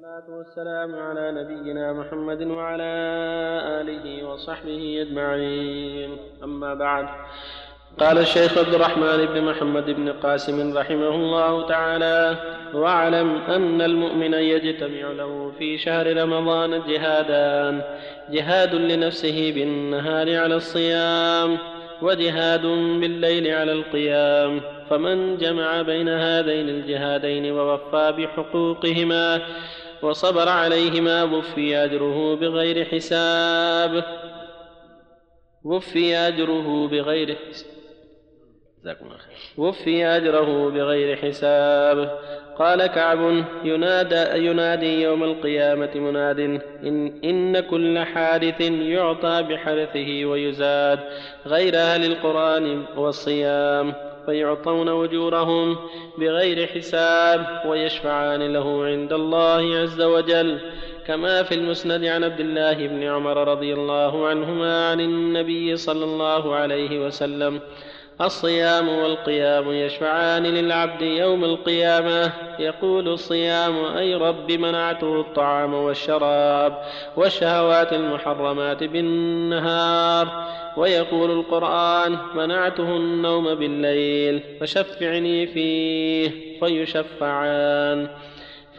والصلاة والسلام على نبينا محمد وعلى آله وصحبه أجمعين. أما بعد قال الشيخ عبد الرحمن بن محمد بن قاسم رحمه الله تعالى واعلم أن المؤمن يجتمع له في شهر رمضان جهادان جهاد لنفسه بالنهار على الصيام وجهاد بالليل على القيام. فمن جمع بين هذين الجهادين ووفى بحقوقهما وصبر عليهما وفي أجره بغير حساب. وفي أجره بغير جزاكم الله خير. وفي أجره بغير حساب. قال كعب ينادى ينادي يوم القيامة مناد إن, إن كل حارث يعطى بحرثه ويزاد غير أهل القرآن والصيام. فيعطون أجورهم بغير حساب ويشفعان له عند الله عز وجل. كما في المسند عن عبد الله بن عمر رضي الله عنهما عن النبي صلى الله عليه وسلم الصيام والقيام يشفعان للعبد يوم القيامة. يقول الصيام أي رب منعته الطعام والشراب والشهوات المحرمات بالنهار. ويقول القرآن منعته النوم بالليل فشفعني فيه فيشفعان.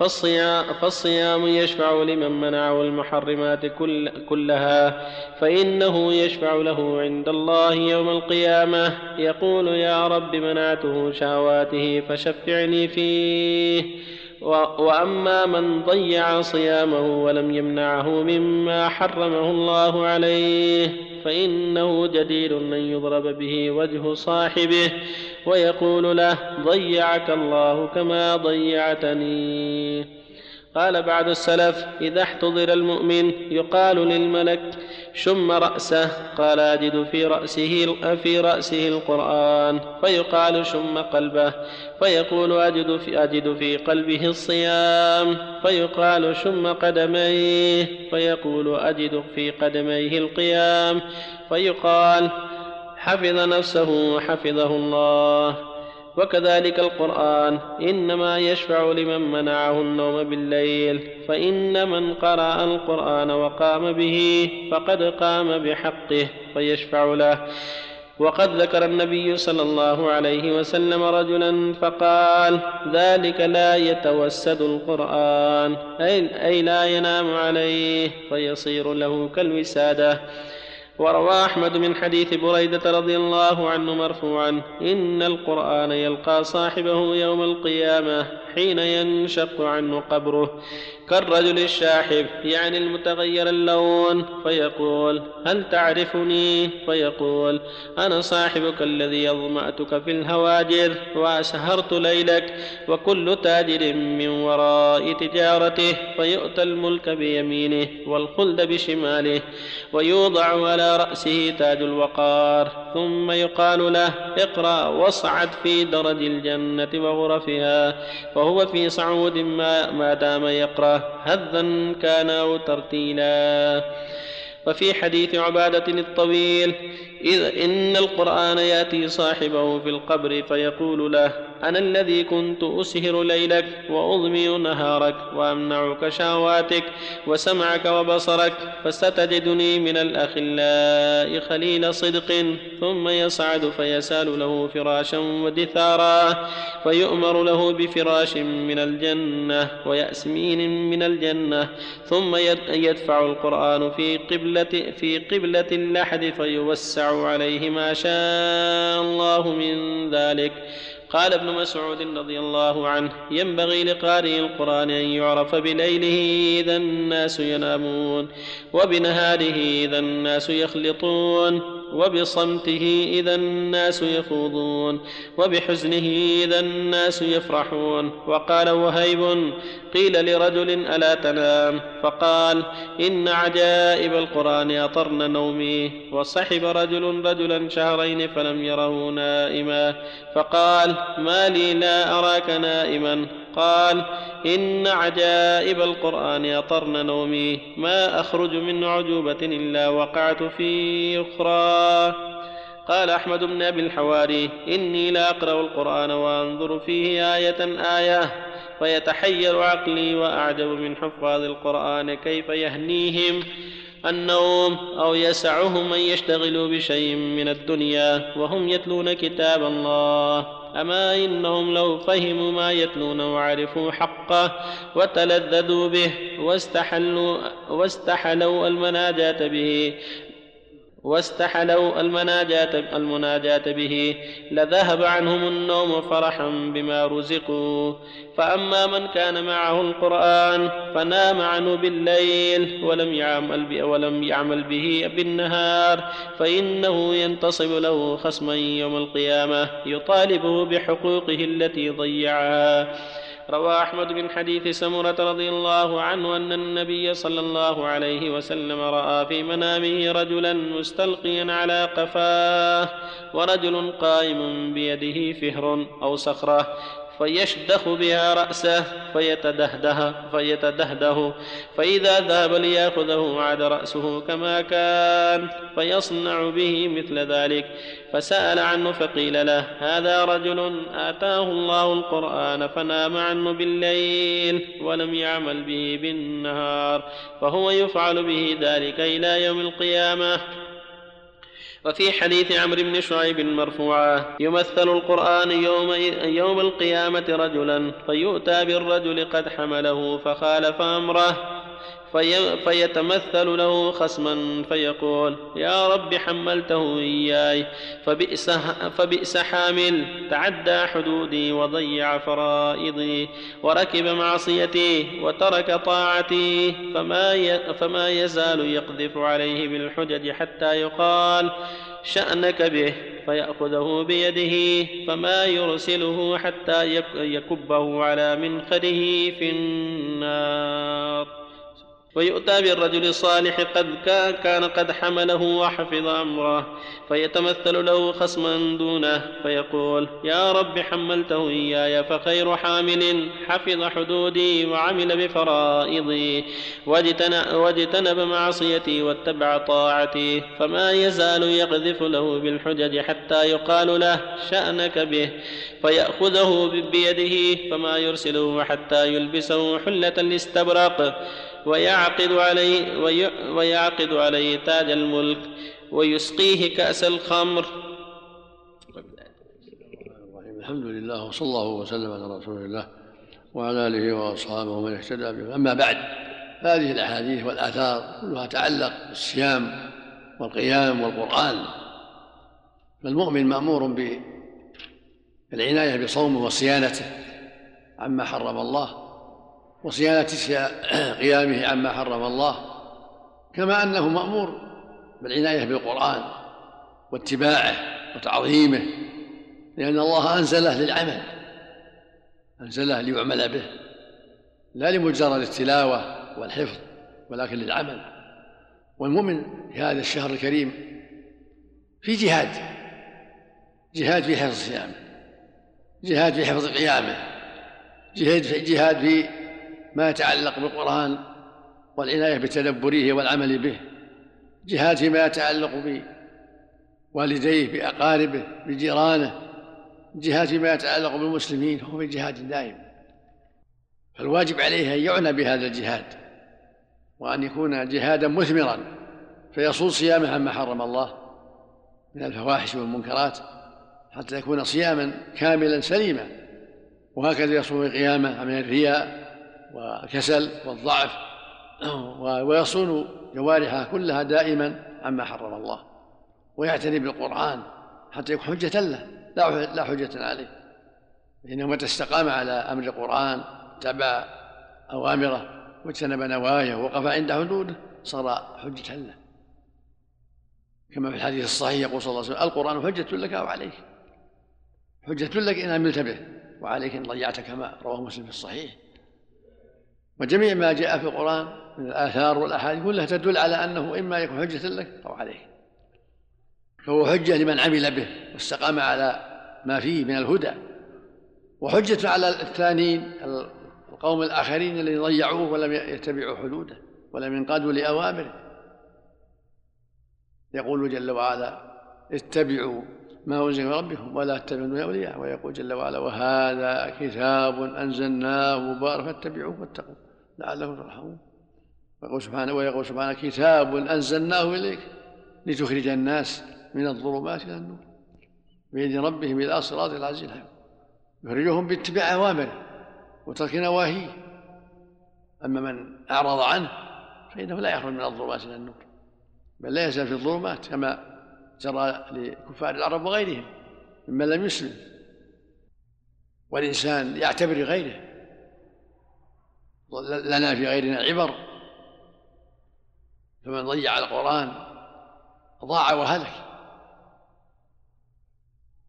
فالصيام, فالصيام يشفع لمن منعه المحرمات كل كلها فإنه يشفع له عند الله يوم القيامة. يقول يا رب منعته شهواته فشفعني فيه. وأما من ضيع صيامه ولم يمنعه مما حرمه الله عليه فإنه جدير ان يضرب به وجه صاحبه ويقول له ضيعك الله كما ضيعتني. قال بعض السلف إذا احتضر المؤمن يقال للملك شم رأسه قال أجد في رأسه في رأسه القرآن. فيقال شم قلبه. فيقول أجد في أجد في قلبه الصيام. فيقال شم قدميه. فيقول أجد في قدميه القيام. فيقال حفظ نفسه وحفظه الله. وكذلك القرآن إنما يشفع لمن منعه النوم بالليل فإن من قرأ القرآن وقام به فقد قام بحقه فيشفع له. وقد ذكر النبي صلى الله عليه وسلم رجلا فقال ذلك لا يتوسد القرآن أي لا ينام عليه فيصير له كالوسادة. وروى أحمد من حديث بريدة رضي الله عنه مرفوعا إن القرآن يلقى صاحبه يوم القيامة حين ينشق عنه قبره. كالرجل الشاحب يعني المتغير اللون فيقول هل تعرفني؟ فيقول أنا صاحبك الذي أظمأتك في الهواجر وأسهرت ليلك وكل تاجر من وراء تجارته فيؤتى الملك بيمينه والخلد بشماله ويوضع على رأسه تاج الوقار ثم يقال له اقرأ واصعد في درج الجنة وغرفها وهو في صعود ما, ما دام يقرأ. هذا كان أو ترتيلا. وفي حديث عبادة الطويل إذ إن القرآن يأتي صاحبه في القبر فيقول له أنا الذي كنت أسهر ليلك وأضمي نهارك وأمنعك شهواتك وسمعك وبصرك فستجدني من الأخلاء خليل صدق ثم يصعد فيسال له فراشا ودثارا فيؤمر له بفراش من الجنة ويأسمين من الجنة ثم يدفع القرآن في قبلة في قبلة اللحد فيوسع عليه ما شاء الله من ذلك. قال ابن مسعود رضي الله عنه ينبغي لقارئ القرآن أن يعرف بليله إذا الناس ينامون وبنهاره إذا الناس يخلطون. وبصمته إذا الناس يخوضون وبحزنه إذا الناس يفرحون. وقال وهيب قيل لرجل ألا تنام؟ فقال إن عجائب القرآن أطرن نومي. وصحب رجل رجلا شهرين فلم يره نائما. فقال ما لي لا أراك نائما. قال إن عجائب القرآن أطرن نومي ما أخرج من عجوبة إلا وقعت في أخرى. قال أحمد بن أبي الحواري إني لا أقرأ القرآن وأنظر فيه آية آية فيتحير عقلي وأعجب من حفاظ القرآن كيف يهنيهم النوم أو يسعهم أن يشتغلوا بشيء من الدنيا وهم يتلون كتاب الله. أما إنهم لو فهموا ما يتلون وعرفوا حقه وتلذذوا به واستحلوا واستحلوا المناجاة به واستحلوا المناجاة, المناجاة به لذهب عنهم النوم فرحا بما رزقوا. فأما من كان معه القرآن فنام عنه بالليل ولم يعمل ولم يعمل به بالنهار. فإنه ينتصب له خصما يوم القيامة يطالبه بحقوقه التي ضيعها. روى أحمد من حديث سمرة رضي الله عنه أن النبي صلى الله عليه وسلم رأى في منامه رجلا مستلقيا على قفاه ورجل قائم بيده فهر أو صخرة فيشدخ بها رأسه فيتدهده فيتدهده. فإذا ذهب ليأخذه عاد رأسه كما كان فيصنع به مثل ذلك. فسأل عنه فقيل له هذا رجل آتاه الله القرآن فنام عنه بالليل ولم يعمل به بالنهار فهو يفعل به ذلك إلى يوم القيامة. وفي حديث عمرو بن شعيب مرفوعا يمثل القرآن يوم, يوم القيامة رجلا فيؤتى بالرجل قد حمله فخالف أمره. في فيتمثل له خصما فيقول يا رب حملته إياي فبئس, فبئس حامل تعدى حدودي وضيع فرائضي وركب معصيتي وترك طاعتي فما, فما يزال يقذف عليه بالحجج حتى يقال شأنك به فيأخذه بيده فما يرسله حتى يكبه على منخره في النار. ويؤتى بالرجل الصالح قد كان قد حمله وحفظ أمره فيتمثل له خصما دونه فيقول يا رب حملته إياي فخير حامل حفظ حدودي وعمل بفرائضي واجتنب معصيتي واتبع طاعتي فما يزال يقذف له بالحجج حتى يقال له شأنك به فيأخذه بيده فما يرسله حتى يلبسه حلة الاستبرق ويعقد عليه ويعقد عليه تاج الملك ويسقيه كأس الخمر. الحمد لله وصلى الله وسلم على رسول الله وعلى آله وأصحابه ومن اهتدى به أما بعد هذه الأحاديث والآثار كلها تعلق بالصيام والقيام والقرآن. فالمؤمن مأمور بالعناية بصومه وصيانته عما حرم الله. وصيانة قيامه عما حرم الله كما أنه مأمور بالعناية بالقرآن واتباعه وتعظيمه لأن الله أنزله للعمل أنزله ليعمل به لا لمجرد التلاوة والحفظ ولكن للعمل. والمؤمن في هذا الشهر الكريم في جهاد جهاد في حفظ صيامه جهاد في حفظ قيامه جهاد في ما يتعلق بالقرآن والعناية بتدبره والعمل به جهاد فيما يتعلق بوالديه بأقاربه بجيرانه جهاد فيما يتعلق بالمسلمين هو في جهاد دائم. فالواجب عليه أن يعنى بهذا الجهاد وأن يكون جهادا مثمرا فيصون صيامه عما حرم الله من الفواحش والمنكرات حتى يكون صياما كاملا سليما. وهكذا يصوم قيامه من الرياء والكسل والضعف ويصون جوارحه كلها دائما عما حرم الله ويعتني بالقرآن حتى يكون حجة له لا حجة عليه. فإنه متى استقام على أمر القرآن تبع أوامره واجتنب نواهيه ووقف عند حدوده صار حجة له. كما في الحديث الصحيح يقول صلى الله عليه وسلم القرآن حجة لك أو عليك حجة لك إن عملت به وعليك إن ضيعت كما رواه مسلم في الصحيح. وجميع ما جاء في القرآن من الآثار والأحاديث كلها تدل على أنه إما يكون حجة لك أو عليك. فهو حجة لمن عمل به واستقام على ما فيه من الهدى. وحجة على الثانيين القوم الآخرين الذين ضيعوه ولم يتبعوا حدوده ولم ينقادوا لأوامره. يقول جل وعلا اتبعوا ما أنزل من ربكم ولا تتبعوا من أولياء ويقول جل وعلا وهذا كتاب أنزلناه مبارك فاتبعوه واتقوا لعلكم ترحمون ويقول سبحانه ويقول سبحانه كتاب أنزلناه إليك لتخرج الناس من الظلمات إلى النور. بيد ربهم إلى صراط العزيز الحميد. يخرجهم باتباع أوامره وترك نواهيه. أما من أعرض عنه فإنه لا يخرج من الظلمات إلى النور. بل لا يزال في الظلمات كما جرى لكفار العرب وغيرهم ممن لم يسلم. والإنسان يعتبر غيره. لنا في غيرنا عبر فمن ضيع القرآن ضاع وهلك.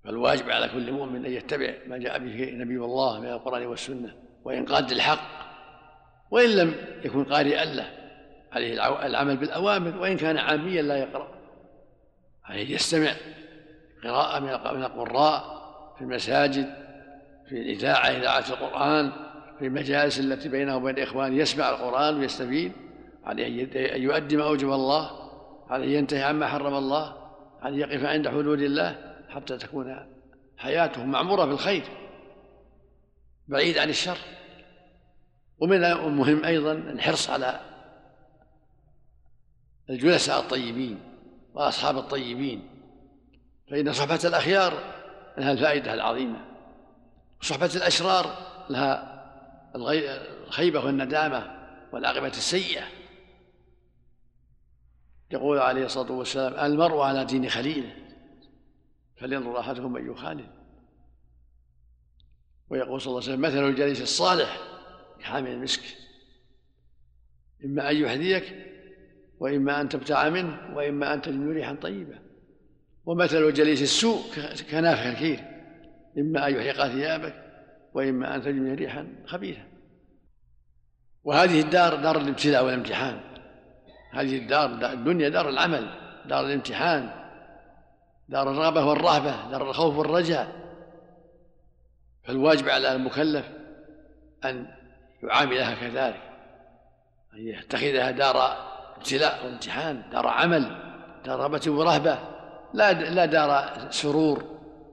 فالواجب على كل مؤمن أن يتبع ما جاء به نبي الله من القرآن والسنة وإنقاذ الحق وإن لم يكن قارئا له عليه العمل بالأوامر وإن كان عاميا لا يقرأ. عليه يستمع قراءة من القراء في المساجد في الإذاعة إذاعة القرآن. في المجالس التي بينه وبين الإخوان يسمع القرآن ويستفيد عليه أن يؤدي ما أوجب الله عليه ينتهي عما حرم الله عليه يقف عند حدود الله حتى تكون حياته معمورة بالخير بعيد عن الشر. ومن المهم أيضا الحرص على الجلساء الطيبين وأصحاب الطيبين فإن صحبة الأخيار لها الفائدة العظيمة وصحبة الأشرار لها الخيبة والندامة والعاقبة السيئة. يقول عليه الصلاة والسلام المرء على دين خليله فلينظر أحدهم من يخالل ويقول صلى الله عليه وسلم مثل الجليس الصالح كحامل المسك. إما أن يحذيك وإما أن تبتاع منه وإما أن تجد ريحا طيبة. ومثل جليس السوء كنافخ الكير. إما أن يحرق ثيابك وإما أن تجد ريحا خبيثة وهذه الدار دار الابتلاء والامتحان. هذه الدار الدنيا دار العمل دار الامتحان دار الرغبة والرهبة دار الخوف والرجاء. فالواجب على المكلف أن يعاملها كذلك أن يتخذها دار ابتلاء وامتحان دار عمل دار رغبة ورهبة. لا لا دار سرور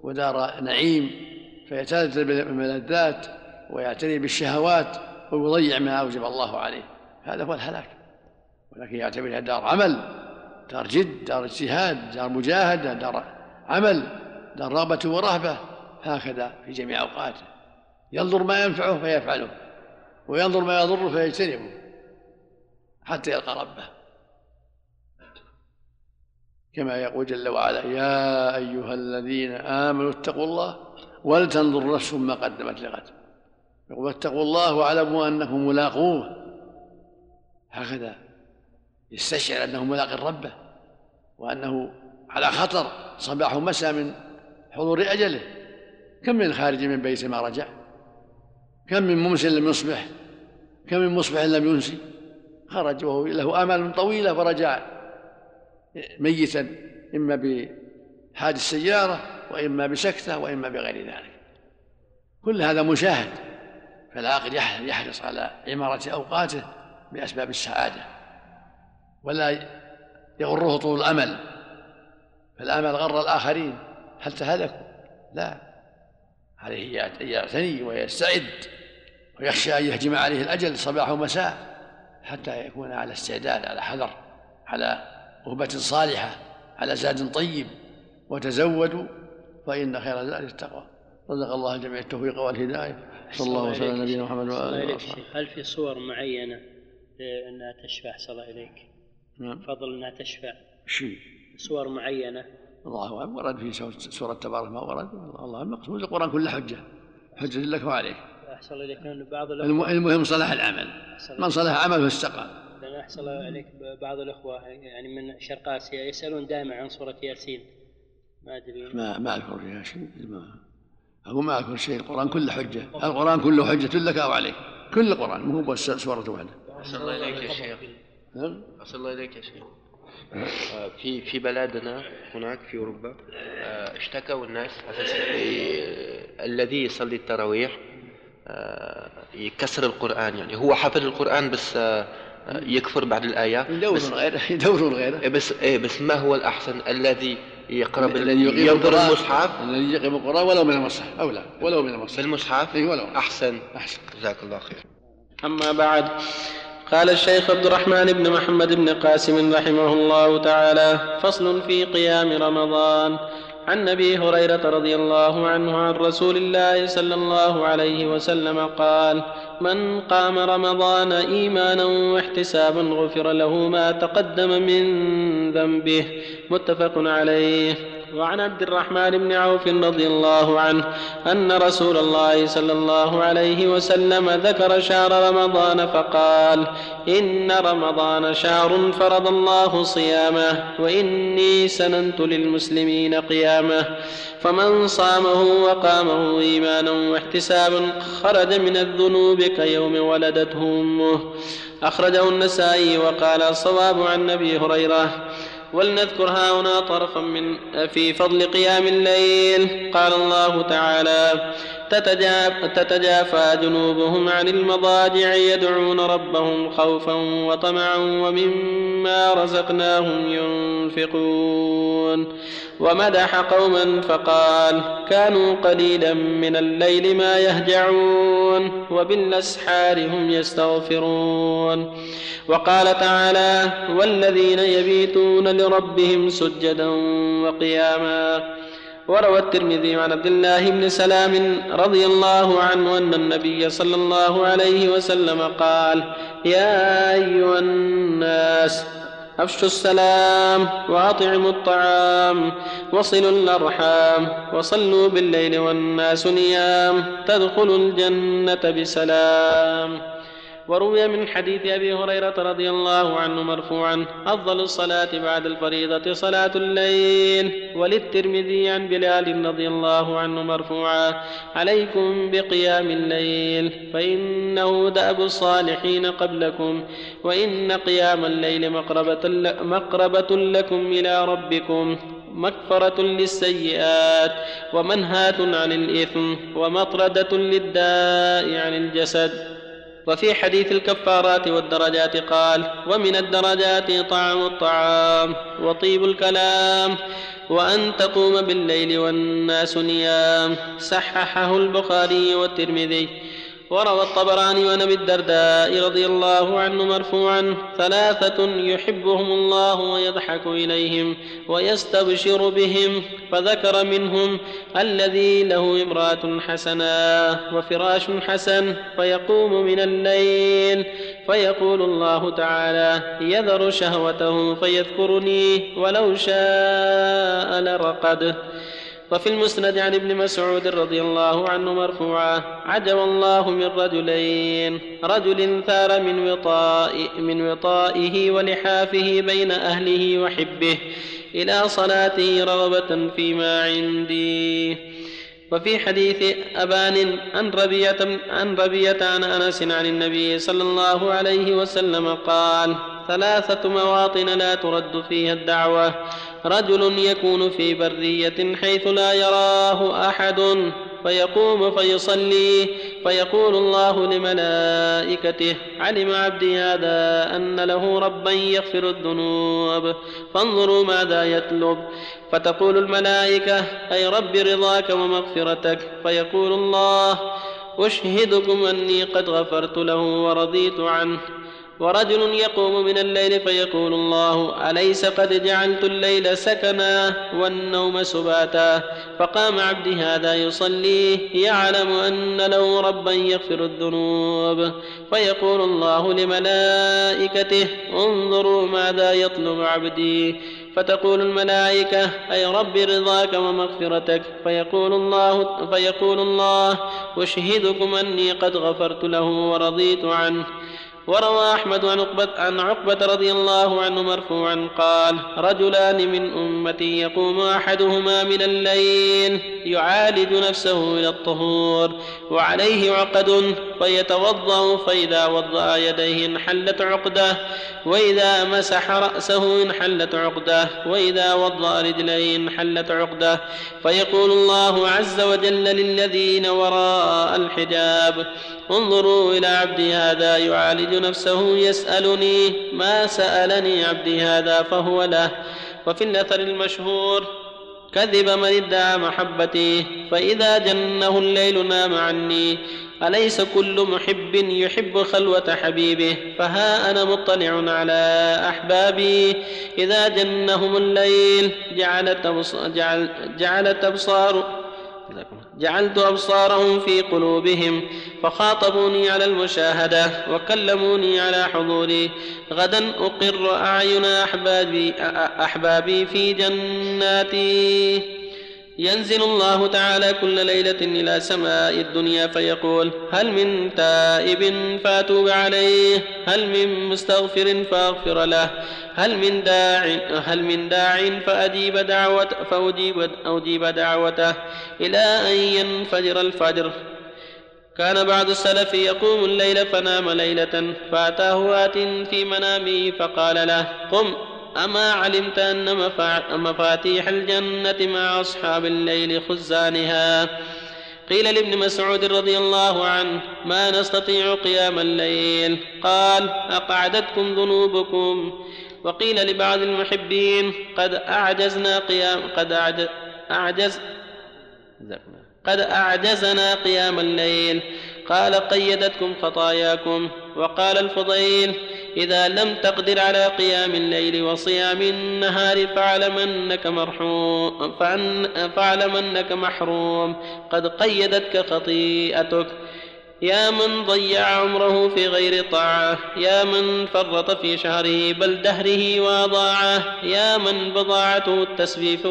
ودار نعيم. فيتلذذ بالملذات ويعتني بالشهوات ويضيع ما أوجب الله عليه. هذا هو الهلاك. ولكن يعتبرها دار عمل دار جد دار اجتهاد دار مجاهدة دار عمل دار رغبة ورهبة. هكذا في جميع أوقاته. ينظر ما ينفعه فيفعله وينظر ما يضره فيجتنبه حتى يلقى ربه. كما يقول جل وعلا يا أيها الذين آمنوا اتقوا الله ولتنظر نفس ما قدمت لغد. يقول اتقوا الله واعلموا أنكم ملاقوه. هكذا يستشعر أنه ملاق ربه وأنه على خطر. صباح ومساء من حضور أجله. كم من خارج من بيته ما رجع؟ كم من ممس لم يصبح؟ كم من مصبح لم ينسي؟ خرج وهو له آمال طويلة فرجع ميتا إما بحادث سيارة وإما بسكتة وإما بغير ذلك. كل هذا مشاهد فالعاقل يحرص على عمارة أوقاته بأسباب السعادة ولا يغره طول الأمل. فالأمل غر الآخرين حتى هلكوا لا. عليه أن يعتني ويستعد ويخشى أن يهجم عليه الأجل صباح ومساء حتى يكون على استعداد على حذر على أهبة صالحة على زاد طيب. وتزودوا فإن خير الزاد التقوى. رزق الله الجميع التوفيق والهداية. صلى الله وسلم على نبينا محمد وآله وصحبه هل في صور معينة أنها تشفع صلى الله إليك نعم. فضل أنها تشفع شيء صور معينة. الله أعلم. ورد في سورة تبارك ما ورد. الله المقصود القرآن كله حجة. حجة لك وعليك. أحسن الله إليك. بعض الأخوة المهم صلاح العمل. من صلح عمله استقام لأن أحسن الله عليك بعض الأخوة يعني من شرق آسيا يسألون دائما عن سورة ياسين. ما أدري. ما ما أذكر فيها شيء ما أقول ما أذكر شيء. القرآن كله حجة القرآن كله حجة لك أو عليك. كل القرآن مو بس سورة واحدة. أحسن الله إليك يا شيخ. نعم أحسن الله إليك يا شيخ. آه، في في بلادنا هناك في أوروبا آه، اشتكوا الناس الذي يصلي التراويح آه، يكسر القرآن. يعني هو حفظ القرآن بس يكفر بعد الايه يدورون غيره يدورون غيره. بس إيه بس ما هو الأحسن؟ الذي يقرأ الذي يقيم ينظر القرآن المصحف؟ الذي يقيم القرآن ولو من المصحف أو لا ولو من المصحف. بالمصحف اي ولو. أحسن. أحسن. جزاك الله خير. أما بعد قال الشيخ عبد الرحمن بن محمد بن قاسم رحمه الله تعالى فصل في قيام رمضان. عن أبي هريرة رضي الله عنه عن رسول الله صلى الله عليه وسلم قال من قام رمضان إيمانا واحتسابا غفر له ما تقدم من ذنبه. متفق عليه. وعن عبد الرحمن بن عوف رضي الله عنه أن رسول الله صلى الله عليه وسلم ذكر شهر رمضان فقال إن رمضان شهر فرض الله صيامه وإني سننت للمسلمين قيامه فمن صامه وقامه إيمانا واحتسابا خرج من الذنوب كيوم ولدته أمه أخرجه النسائي وقال الصواب عن أبي هريرة ولنذكر ها هنا طرفا من في فضل قيام الليل. قال الله تعالى تتجافى جنوبهم عن المضاجع يدعون ربهم خوفا وطمعا ومما رزقناهم ينفقون. ومدح قوما فقال كانوا قليلا من الليل ما يهجعون وبالأسحار هم يستغفرون. وقال تعالى والذين يبيتون لربهم سجدا وقياما. وروى الترمذي عن عبد الله بن سلام رضي الله عنه أن النبي صلى الله عليه وسلم قال يا أيها الناس أفشوا السلام وأطعموا الطعام وصلوا الأرحام وصلوا بالليل والناس نيام تدخلوا الجنة بسلام. وروي من حديث أبي هريرة رضي الله عنه مرفوعا أفضل الصلاة بعد الفريضة صلاة الليل. وللترمذي عن بلال رضي الله عنه مرفوعا عليكم بقيام الليل فإنه دأب الصالحين قبلكم وإن قيام الليل مقربة مقربة لكم إلى ربكم مكفرة للسيئات ومنهاة عن الإثم ومطردة للداء عن الجسد. وفي حديث الكفارات والدرجات قال ومن الدرجات طعم الطعام وطيب الكلام وأن تقوم بالليل والناس نيام. صححه البخاري والترمذي. وروى الطبراني عن أبي الدرداء رضي الله عنه مرفوعا ثلاثة يحبهم الله ويضحك إليهم ويستبشر بهم فذكر منهم الذي له امرأة حسنا وفراش حسن فيقوم من الليل فيقول الله تعالى يذر شهوته فيذكرني ولو شاء لرقده وفي المسند عن ابن مسعود رضي الله عنه مرفوعا عجب الله من رجلين رجل ثار من وطاء من وطائه ولحافه بين أهله وحبه إلى صلاته رغبة فيما عندي. وفي حديث أبان عن ربية عن ربية عن أنس عن النبي صلى الله عليه وسلم قال ثلاثة مواطن لا ترد فيها الدعوة. رجل يكون في برية حيث لا يراه أحد فيقوم فيصلي. فيقول الله لملائكته علم عبدي هذا أن له ربا يغفر الذنوب. فانظروا ماذا يطلب. فتقول الملائكة أي رب رضاك ومغفرتك. فيقول الله أشهدكم أني قد غفرت له ورضيت عنه. ورجل يقوم من الليل فيقول الله أليس قد جعلت الليل سكنا والنوم سباتا؟ فقام عبدي هذا يصلي يعلم أن له ربا يغفر الذنوب. فيقول الله لملائكته انظروا ماذا يطلب عبدي. فتقول الملائكة أي رب رضاك ومغفرتك. فيقول الله فيقول الله أشهدكم أني قد غفرت له ورضيت عنه. وروى أحمد عن عقبة, عن عقبة رضي الله عنه مرفوعا قال رجلان من أمتي يقوم أحدهما من الليل يعالج نفسه إلى الطهور وعليه عقد فيتوضأ فإذا وضأ يديه انحلت عقدة وإذا مسح رأسه انحلت عقدة وإذا وضأ رجليه انحلت عقدة. فيقول الله عز وجل للذين وراء الحجاب انظروا إلى عبدي هذا يعالج نفسه يسألني ما سألني عبدي هذا فهو له. وفي الأثر المشهور كذب من ادعى محبتي فإذا جنه الليل نام عني. أليس كل محب يحب خلوة حبيبه؟ فها أنا مطلع على أحبابي. إذا جنهم الليل جعلت جعل جعلت أبصار جعلت أبصارهم في قلوبهم فخاطبوني على المشاهدة وكلموني على حضوري. غدا أقر أعين أحبابي, أحبابي في جناتي. ينزل الله تعالى كل ليلة إلى سماء الدنيا فيقول هل من تائب فأتوب عليه هل من مستغفر فأغفر له هل من داع هل من داع فأجيب دعوة فأجيب أجيب دعوته إلى أن ينفجر الفجر. كان بعض السلف يقوم الليل فنام ليلة فأتاه آت في منامه فقال له قم. أما علمت أن مفاتيح الجنة مع أصحاب الليل خزانها. قيل لابن مسعود رضي الله عنه ما نستطيع قيام الليل. قال أقعدتكم ذنوبكم. وقيل لبعض المحبين قد أعجزنا قيام قد أعجز, قد أعجزنا قيام الليل. قال قيدتكم خطاياكم. وقال الفضيل إذا لم تقدر على قيام الليل وصيام النهار فاعلم أنك فاعلم أنك محروم. قد قيدتك خطيئتك. يا من ضيع عمره في غير طاعة يا من فرط في شهره بل دهره وأضاعة يا من بضاعته التسويف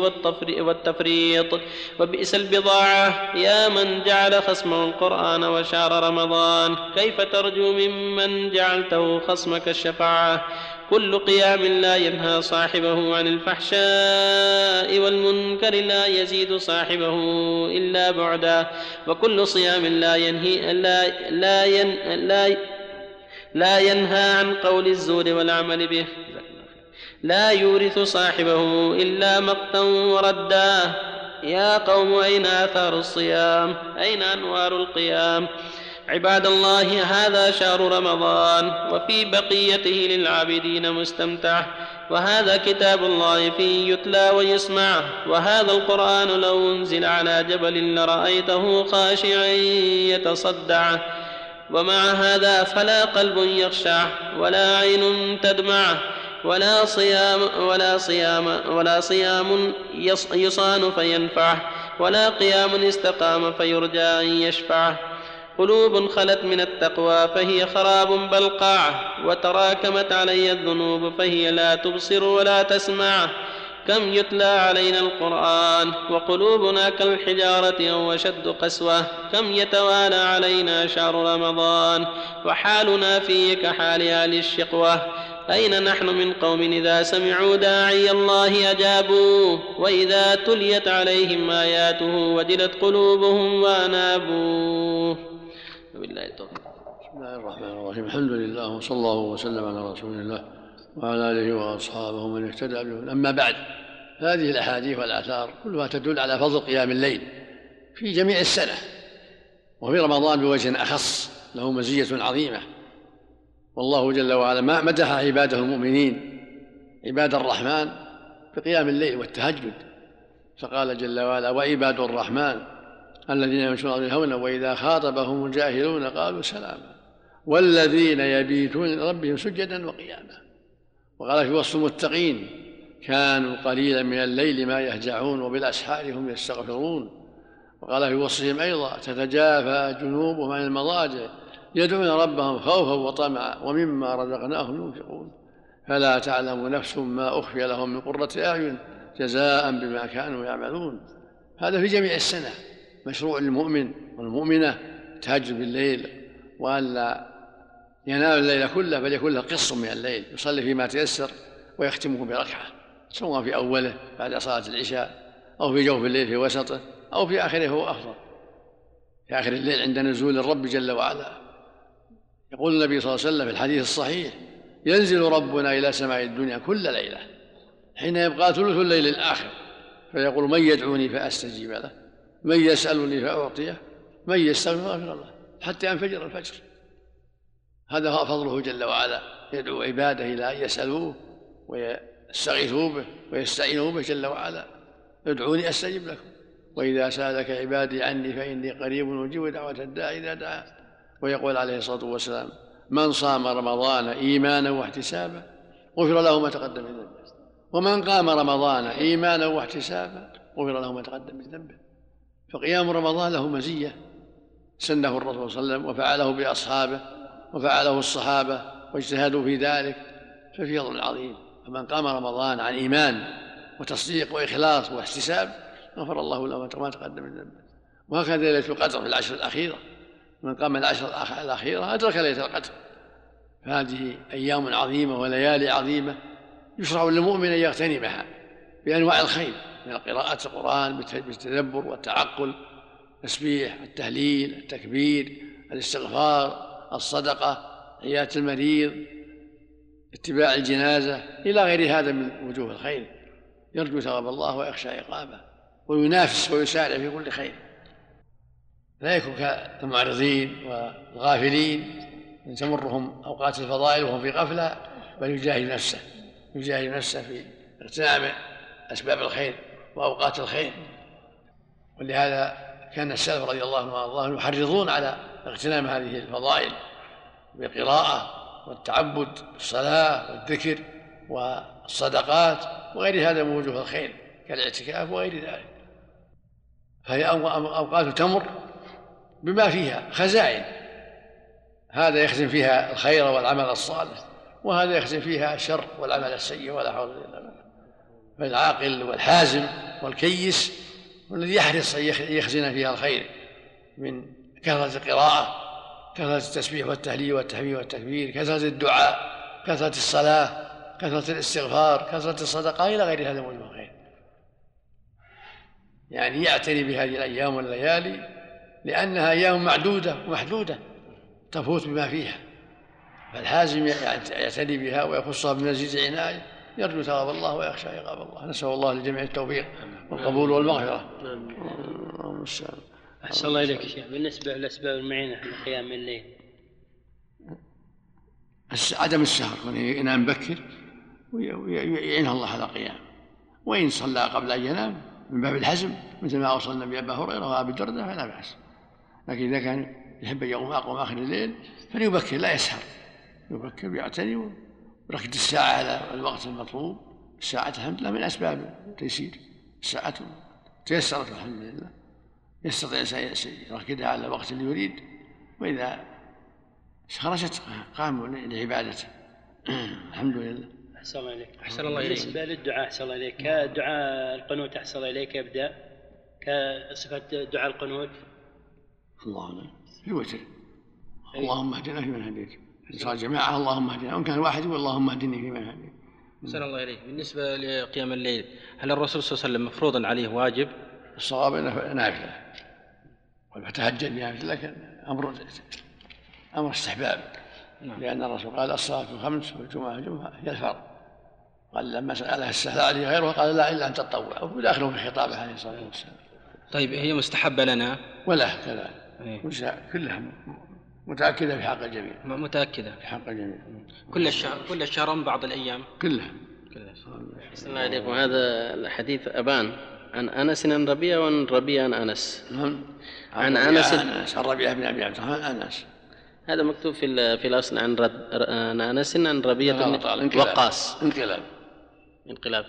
والتفريط وبئس البضاعة يا من جعل خصمه القرآن وشهر رمضان كيف ترجو ممن جعلته خصمك الشفاعة؟ كل قيام لا ينهى صاحبه عن الفحشاء والمنكر لا يزيد صاحبه إلا بعدا. وكل صيام لا ينهي لا لا ين لا لا ينهى عن قول الزور والعمل به. لا يورث صاحبه إلا مقتا وردا. يا قوم أين آثار الصيام؟ أين أنوار القيام؟ عباد الله هذا شهر رمضان وفي بقيته للعابدين مستمتع. وهذا كتاب الله فيه يتلى ويسمع. وهذا القرآن لو أنزل على جبل لرأيته خاشعا يتصدع. ومع هذا فلا قلب يخشع ولا عين تدمع. ولا صيام ولا صيام ولا صيام يصان فينفع. ولا قيام استقام فيرجى أن يشفعه قلوب خلت من التقوى فهي خراب بلقاع وتراكمت علي الذنوب فهي لا تبصر ولا تسمع. كم يتلى علينا القرآن وقلوبنا كالحجارة أو أشد قسوة. كم يتوالى علينا شهر رمضان وحالنا فيه كحال أهل الشقوة. أين نحن من قوم إذا سمعوا داعي الله أجابوا. وإذا تليت عليهم آياته وجلت قلوبهم وأنابوا. وبالله التوفيق. بسم الله الرحمن الرحيم. الحمد لله وصلى الله وسلم على رسول الله وعلى آله وأصحابه من اهتدى به أما بعد هذه الأحاديث والآثار كلها تدل على فضل قيام الليل في جميع السنة وفي رمضان بوجه أخص له مزية عظيمة. والله جل وعلا ما مدح عباده المؤمنين عباد الرحمن بقيام الليل والتهجد. فقال جل وعلا وعباد الرحمن الذين يمشون الهون وإذا خاطبهم الجاهلون قالوا سلاما. والذين يبيتون لربهم سجدا وقياما. وقال في وصف المتقين كانوا قليلا من الليل ما يهجعون وبالأسحار هم يستغفرون. وقال في وصفهم أيضا تتجافى جنوبهم عن المضاجع يدعون ربهم خوفا وطمعا ومما رزقناهم ينفقون. فلا تعلم نفس ما أخفي لهم من قرة أعين جزاء بما كانوا يعملون. هذا في جميع السنة. مشروع للمؤمن والمؤمنة تهجد بالليل وألا ينام الليل كله بل يكون له قسط من الليل يصلي فيما تيسر ويختمه بركعة سواء في أوله بعد صلاة العشاء أو في جوف الليل في وسطه أو في آخره هو أفضل. في آخر الليل عند نزول الرب جل وعلا. يقول النبي صلى الله عليه وسلم في الحديث الصحيح ينزل ربنا إلى سماء الدنيا كل ليلة حين يبقى ثلث الليل الآخر. فيقول من يدعوني فأستجيب له. من يسألني فأعطيه من يستغفر فأغفر الله حتى ينفجر الفجر. هذا فضله جل وعلا يدعو عباده إلى أن يسألوه ويستغيثوا به ويستعينوا به جل وعلا. ادعوني أستجب لكم. وإذا سألك عبادي عني فإني قريب أجيب دعوة الداعي إذا دعا. ويقول عليه الصلاة والسلام من صام رمضان إيمانا واحتسابا غفر له ما تقدم من ذنبه. ومن قام رمضان إيمانا واحتسابا غفر له ما تقدم من ذنبه. فقيام رمضان له مزية. سنه الرسول صلى الله عليه وسلم وفعله بأصحابه وفعله الصحابة واجتهدوا في ذلك ففي فضل عظيم. فمن قام رمضان عن إيمان وتصديق وإخلاص واحتساب غفر الله له ما تقدم من ذنبه. وهكذا ليلة القدر في العشر الأخيرة. من قام العشر الأخيرة أدرك ليلة القدر. فهذه أيام عظيمة وليالي عظيمة يشرع للمؤمن أن يغتنمها بأنواع الخير. من قراءة القرآن بالتدبر والتعقل التسبيح التهليل التكبير الاستغفار الصدقة عياده المريض اتباع الجنازة إلى غير هذا من وجوه الخير. يرجو ثواب الله ويخشى عقابه وينافس ويسارع في كل خير. لا يكون كالمعرضين والغافلين تمرهم أوقات الفضائل وهم في غفلة بل يجاهد نفسه يجاهد نفسه في اغتنام اسباب الخير. وأوقات الخير. ولهذا كان السلف رضي الله عنهم وأرضاهم يحرضون على اغتنام هذه الفضائل بالقراءة والتعبد بالصلاه والذكر والصدقات وغير هذا من وجوه الخير كالاعتكاف وغير ذلك. فهي أوقات تمر بما فيها خزائن. هذا يخزن فيها الخير والعمل الصالح وهذا يخزن فيها الشر والعمل السيء ولا حول إلا بالله. فالعاقل والحازم والكيس والذي يحرص أن يخزن فيها الخير من كثرة القراءة كثرة التسبيح والتهليل والتحميد والتكبير كثرة الدعاء كثرة الصلاة كثرة الاستغفار كثرة الصدقة إلى غير هذا من الخير. يعني يعتني بهذه الأيام والليالي لأنها أيام معدودة ومحدودة تفوت بما فيها. فالحازم يعتني بها ويخصها بمزيد عناية يرجو ثواب الله ويخشى عقاب الله. نسأل الله للجميع التوفيق والقبول والمغفرة. اللهم أحسن الله إليك شيخ. بالنسبة لأسباب المعينة لقيام الليل. عدم السهر ينام بكر ويعينه الله على قيام. وإن صلى قبل أن ينام من باب الحزم مثل ما أوصى النبي أبا هريرة وأبي الدرداء فلا بأس. لكن إذا كان يحب أن يقوم أقوم آخر الليل فليبكر لا يسهر. يبكر ويعتني وركد الساعة على الوقت المطلوب الساعة الحمد لله من أسباب التيسير. الساعة تيسرت الحمد لله. يستطيع يركدها على الوقت اللي يريد. وإذا خرجت قام لعبادته. الحمد لله. أحسن الله إليك. أحسن الله إليك. بالنسبة للدعاء أحسن الله إليك. كدعاء القنوت أحسن الله إليك يبدأ. كصفة دعاء القنوت. الله أعلم. في الوتر اللهم اهدنا فيمن هديت. صار جماعة اللهم اهدنا. وإن كان واحد يقول اللهم اهدني فيمن هديت أحسن الله إليك. بالنسبة لقيام الليل هل الرسول صلى الله عليه وسلم مفروض عليه واجب؟ الصواب أنه نافلة. فتهجد بنافلة لكن أمر أمر استحباب. نعم. لأن الرسول قال الصلاة الخمس والجمعة الجمعة هي الفرض. قال لما سألها السهل عليه غيره قال لا إلا أن تتطوع وداخله في خطابه عليه الصلاة والسلام. طيب هي مستحبة لنا؟ وله كذلك إيه؟ كلها متأكدة في حق الجميع. متأكدة. في حق الجميع. كل الشهر كل الشهر أم بعض الأيام. كلها. كلها. الله عليكم. هذا الحديث أبان. عن أنس عن ربيع وعن ربيع عن أنس. نعم. عن أنس عن ربيع بن أبي عبد الرحمن أنس. هذا مكتوب في في الأصل عن رد عن أنس عن ربيعه بن وقاص. انقلاب. انقلاب.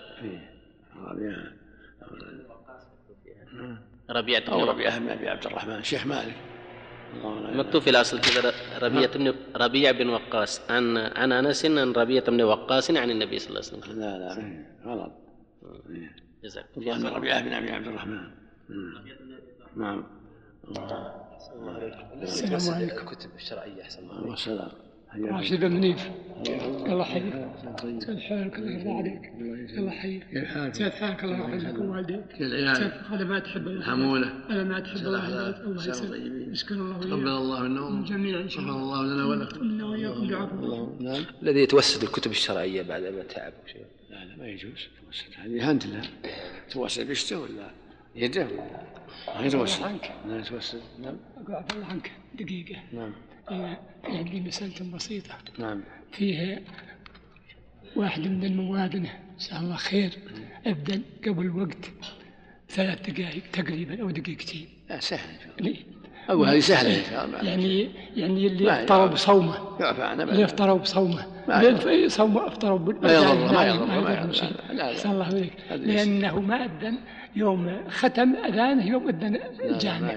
ربيعة أو ربيعة بن أبي عبد الرحمن. شيخ مالك. مكتوب في الأصل كذا ربيعة بن ربيع بن وقاص. عن عن أنس عن ربيعة بن وقاص عن النبي صلى الله عليه وسلم. لا لا غلط. جزاك الله ربيعة بن أبي عبد الرحمن. نعم. السلام عليكم. الكتب الشرعية أحسن الله والسلام راشد بن منيف. الله يحييك كيف حالك الله يرضى عليك الله يحييك كيف حالك؟ كيف حالك الله يرحم لك ووالديك كيف العيال؟ أنا ما تحب حمولة أنا ما تحب الله. يسلمك. يسكن الله وياك. تقبل الله منا جميعا إن شاء الله. الله لنا ولكم. منا وياكم بعفو. نعم. الذي يتوسد الكتب الشرعية بعد ما تعب لا لا ما يجوز. توسد. هذه هانت لها توسد بيشته ولا يده. ولا ما يتوسد. لا يتوسد. نعم. عفى الله عنك. دقيقة. نعم. عندي مسألة بسيطة. نعم. فيها واحد من المواد جزاه الله خير أبدا قبل وقت ثلاث دقائق تقريبا أو دقيقتين. سهل. أقول هذه سهلة إن شاء الله. يعني يعني اللي افطروا بصومة. يعفى عنه اللي افطروا بصومة. ما صومة افطروا ما يضر ما يضر ما يضر أحسن الله إليك لأنه ما أذن يوم ختم أذانه يوم أذن الجامع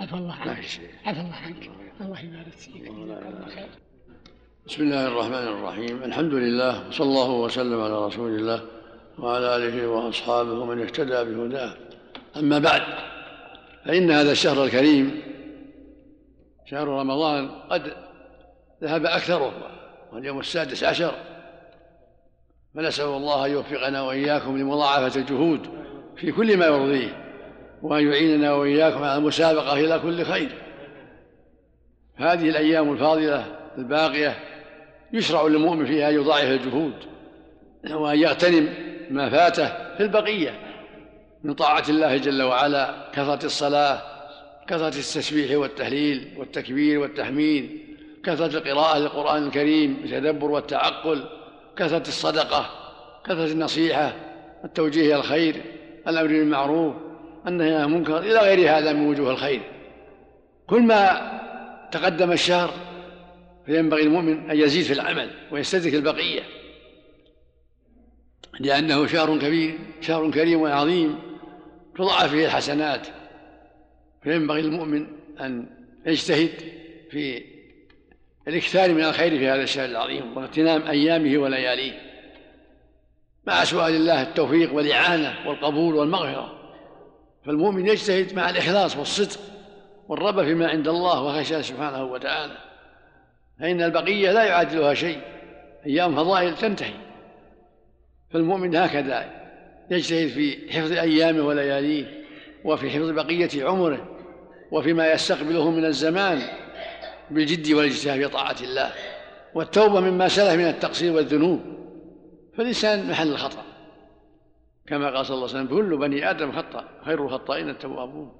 عفى الله عنك. عفى الله عنك. الله يبارك فيك. بسم الله الرحمن الرحيم. الحمد لله وصلى الله وسلم على رسول الله وعلى آله وأصحابه ومن اهتدى بهداه. أما بعد فإن هذا الشهر الكريم شهر رمضان قد ذهب أكثره واليوم السادس عشر. فنسأل الله أن يوفقنا وإياكم لمضاعفة الجهود في كل ما يرضيه. وأن يعيننا وإياكم على المسابقة إلى كل خير. هذه الأيام الفاضلة الباقية يشرع للمؤمن فيها أن يضاعف الجهود وأن يغتنم ما فاته في البقية من طاعة الله جل وعلا كثرة الصلاة كثرة التسبيح والتهليل والتكبير والتحميد كثرة القراءة للقرآن الكريم بالتدبر والتعقل كثرة الصدقة كثرة النصيحة التوجيه إلى الخير الأمر بالمعروف النهي عن المنكر إلى غير هذا من وجوه الخير. كل ما تقدم الشهر فينبغي المؤمن أن يزيد في العمل ويستدرك البقية لأنه شهر كبير شهر كريم وعظيم تضاعف فيه الحسنات. فينبغي للمؤمن أن يجتهد في الإكثار من الخير في هذا الشهر العظيم واغتنام أيامه ولياليه. مع سؤال الله التوفيق والإعانة والقبول والمغفرة. فالمؤمن يجتهد مع الإخلاص والصدق والرغبة فيما عند الله وخشية سبحانه وتعالى. فإن البقية لا يعادلها شيء أيام فضائل تنتهي. فالمؤمن هكذا يجتهد في حفظ أيامه ولياليه وفي حفظ بقية عمره وفيما يستقبله من الزمان بالجد والاجتهاد في طاعة الله والتوبة مما سلف من التقصير والذنوب. فالإنسان محل الخطأ. كما قال صلى الله عليه وسلم كل بني آدم خطأ خير الخطائين التوابون.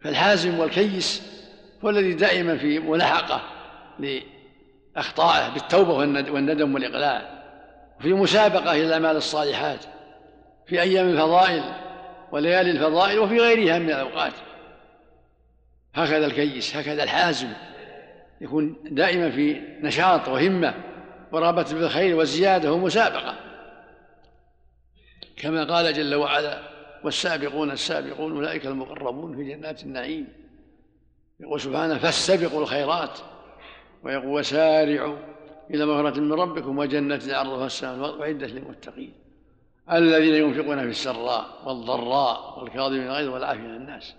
فالحازم والكيس هو الذي دائما في ملاحقة لأخطائه بالتوبة والندم والإقلاع وفي مسابقة إلى الأعمال الصالحات في أيام الفضائل وليالي الفضائل وفي غيرها من الأوقات. هكذا الكيس هكذا الحازم. يكون دائما في نشاط وهمة ورغبة بالخير والزيادة ومسابقة. كما قال جل وعلا والسابقون السابقون أولئك المقربون في جنات النعيم. يقول سبحانه فاستبقوا الخيرات. ويقول وسارعوا إلى مغفرة من ربكم وجنة عرضها السماء أعدت للمتقين. الذين ينفقون في السراء والضراء والكاظمين الغيظ والعافية عن الناس.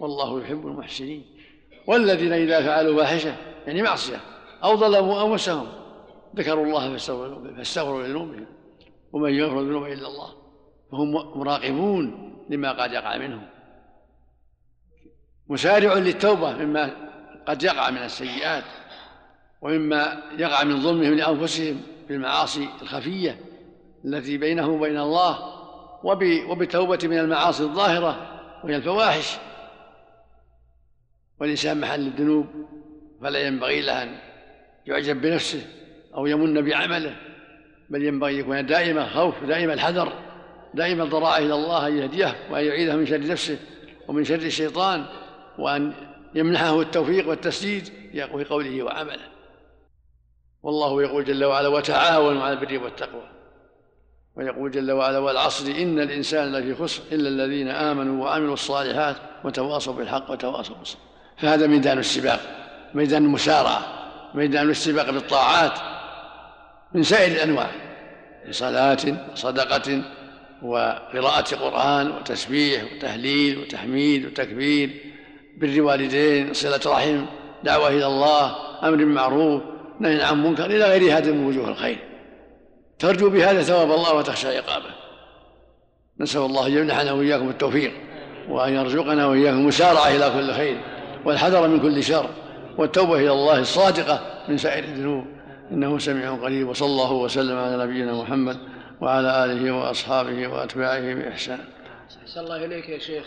والله يحب المحسنين. والذين إذا فعلوا فاحشة يعني معصية أو ظلموا أنفسهم ذكروا الله فاستغفروا لذنوبهم. ومن يغفر الذنوب إلا الله فهم مراقبون لما قد يقع منهم. مسارع للتوبة مما قد يقع من السيئات ومما يقع من ظلمهم لأنفسهم بالمعاصي الخفية التي بينهم وبين الله وبالتوبه من المعاصي الظاهرة وهي الفواحش. والإنسان محل الذنوب فلا ينبغي له أن يعجب بنفسه أو يمن بعمله. بل ينبغي أن يكون دائما خوف دائما الحذر دائما الضراعه إلى الله أن يهديه وأن يعيده من شر نفسه ومن شر الشيطان وأن يمنحه التوفيق والتسديد في قوله وعمله. والله يقول جل وعلا وتعاونوا على البر والتقوى ويقول جل وعلا والعصر إن الإنسان لفي خسر إلا الذين آمنوا وعملوا الصالحات وتواصوا بالحق وتواصوا بالصبر فهذا ميدان السباق ميدان المسارعة ميدان السباق بالطاعات. من سائر الأنواع من صلاة وصدقة وقراءة قرآن وتسبيح وتهليل وتحميد وتكبير بر والدين صلة رحم دعوة إلى الله أمر بالمعروف نهي عن منكر إلى غير هذا من وجوه الخير. ترجو بهذا ثواب الله وتخشى عقابه. نسأل الله أن يمنحنا وإياكم التوفيق وأن يرزقنا وإياكم المسارعة إلى كل خير والحذر من كل شر والتوبة إلى الله الصادقة من سائر الذنوب. إنه سميع قريب وصلى الله وسلم على نبينا محمد وعلى آله وأصحابه وأتباعه بإحسان. أحسن الله إليك يا شيخ.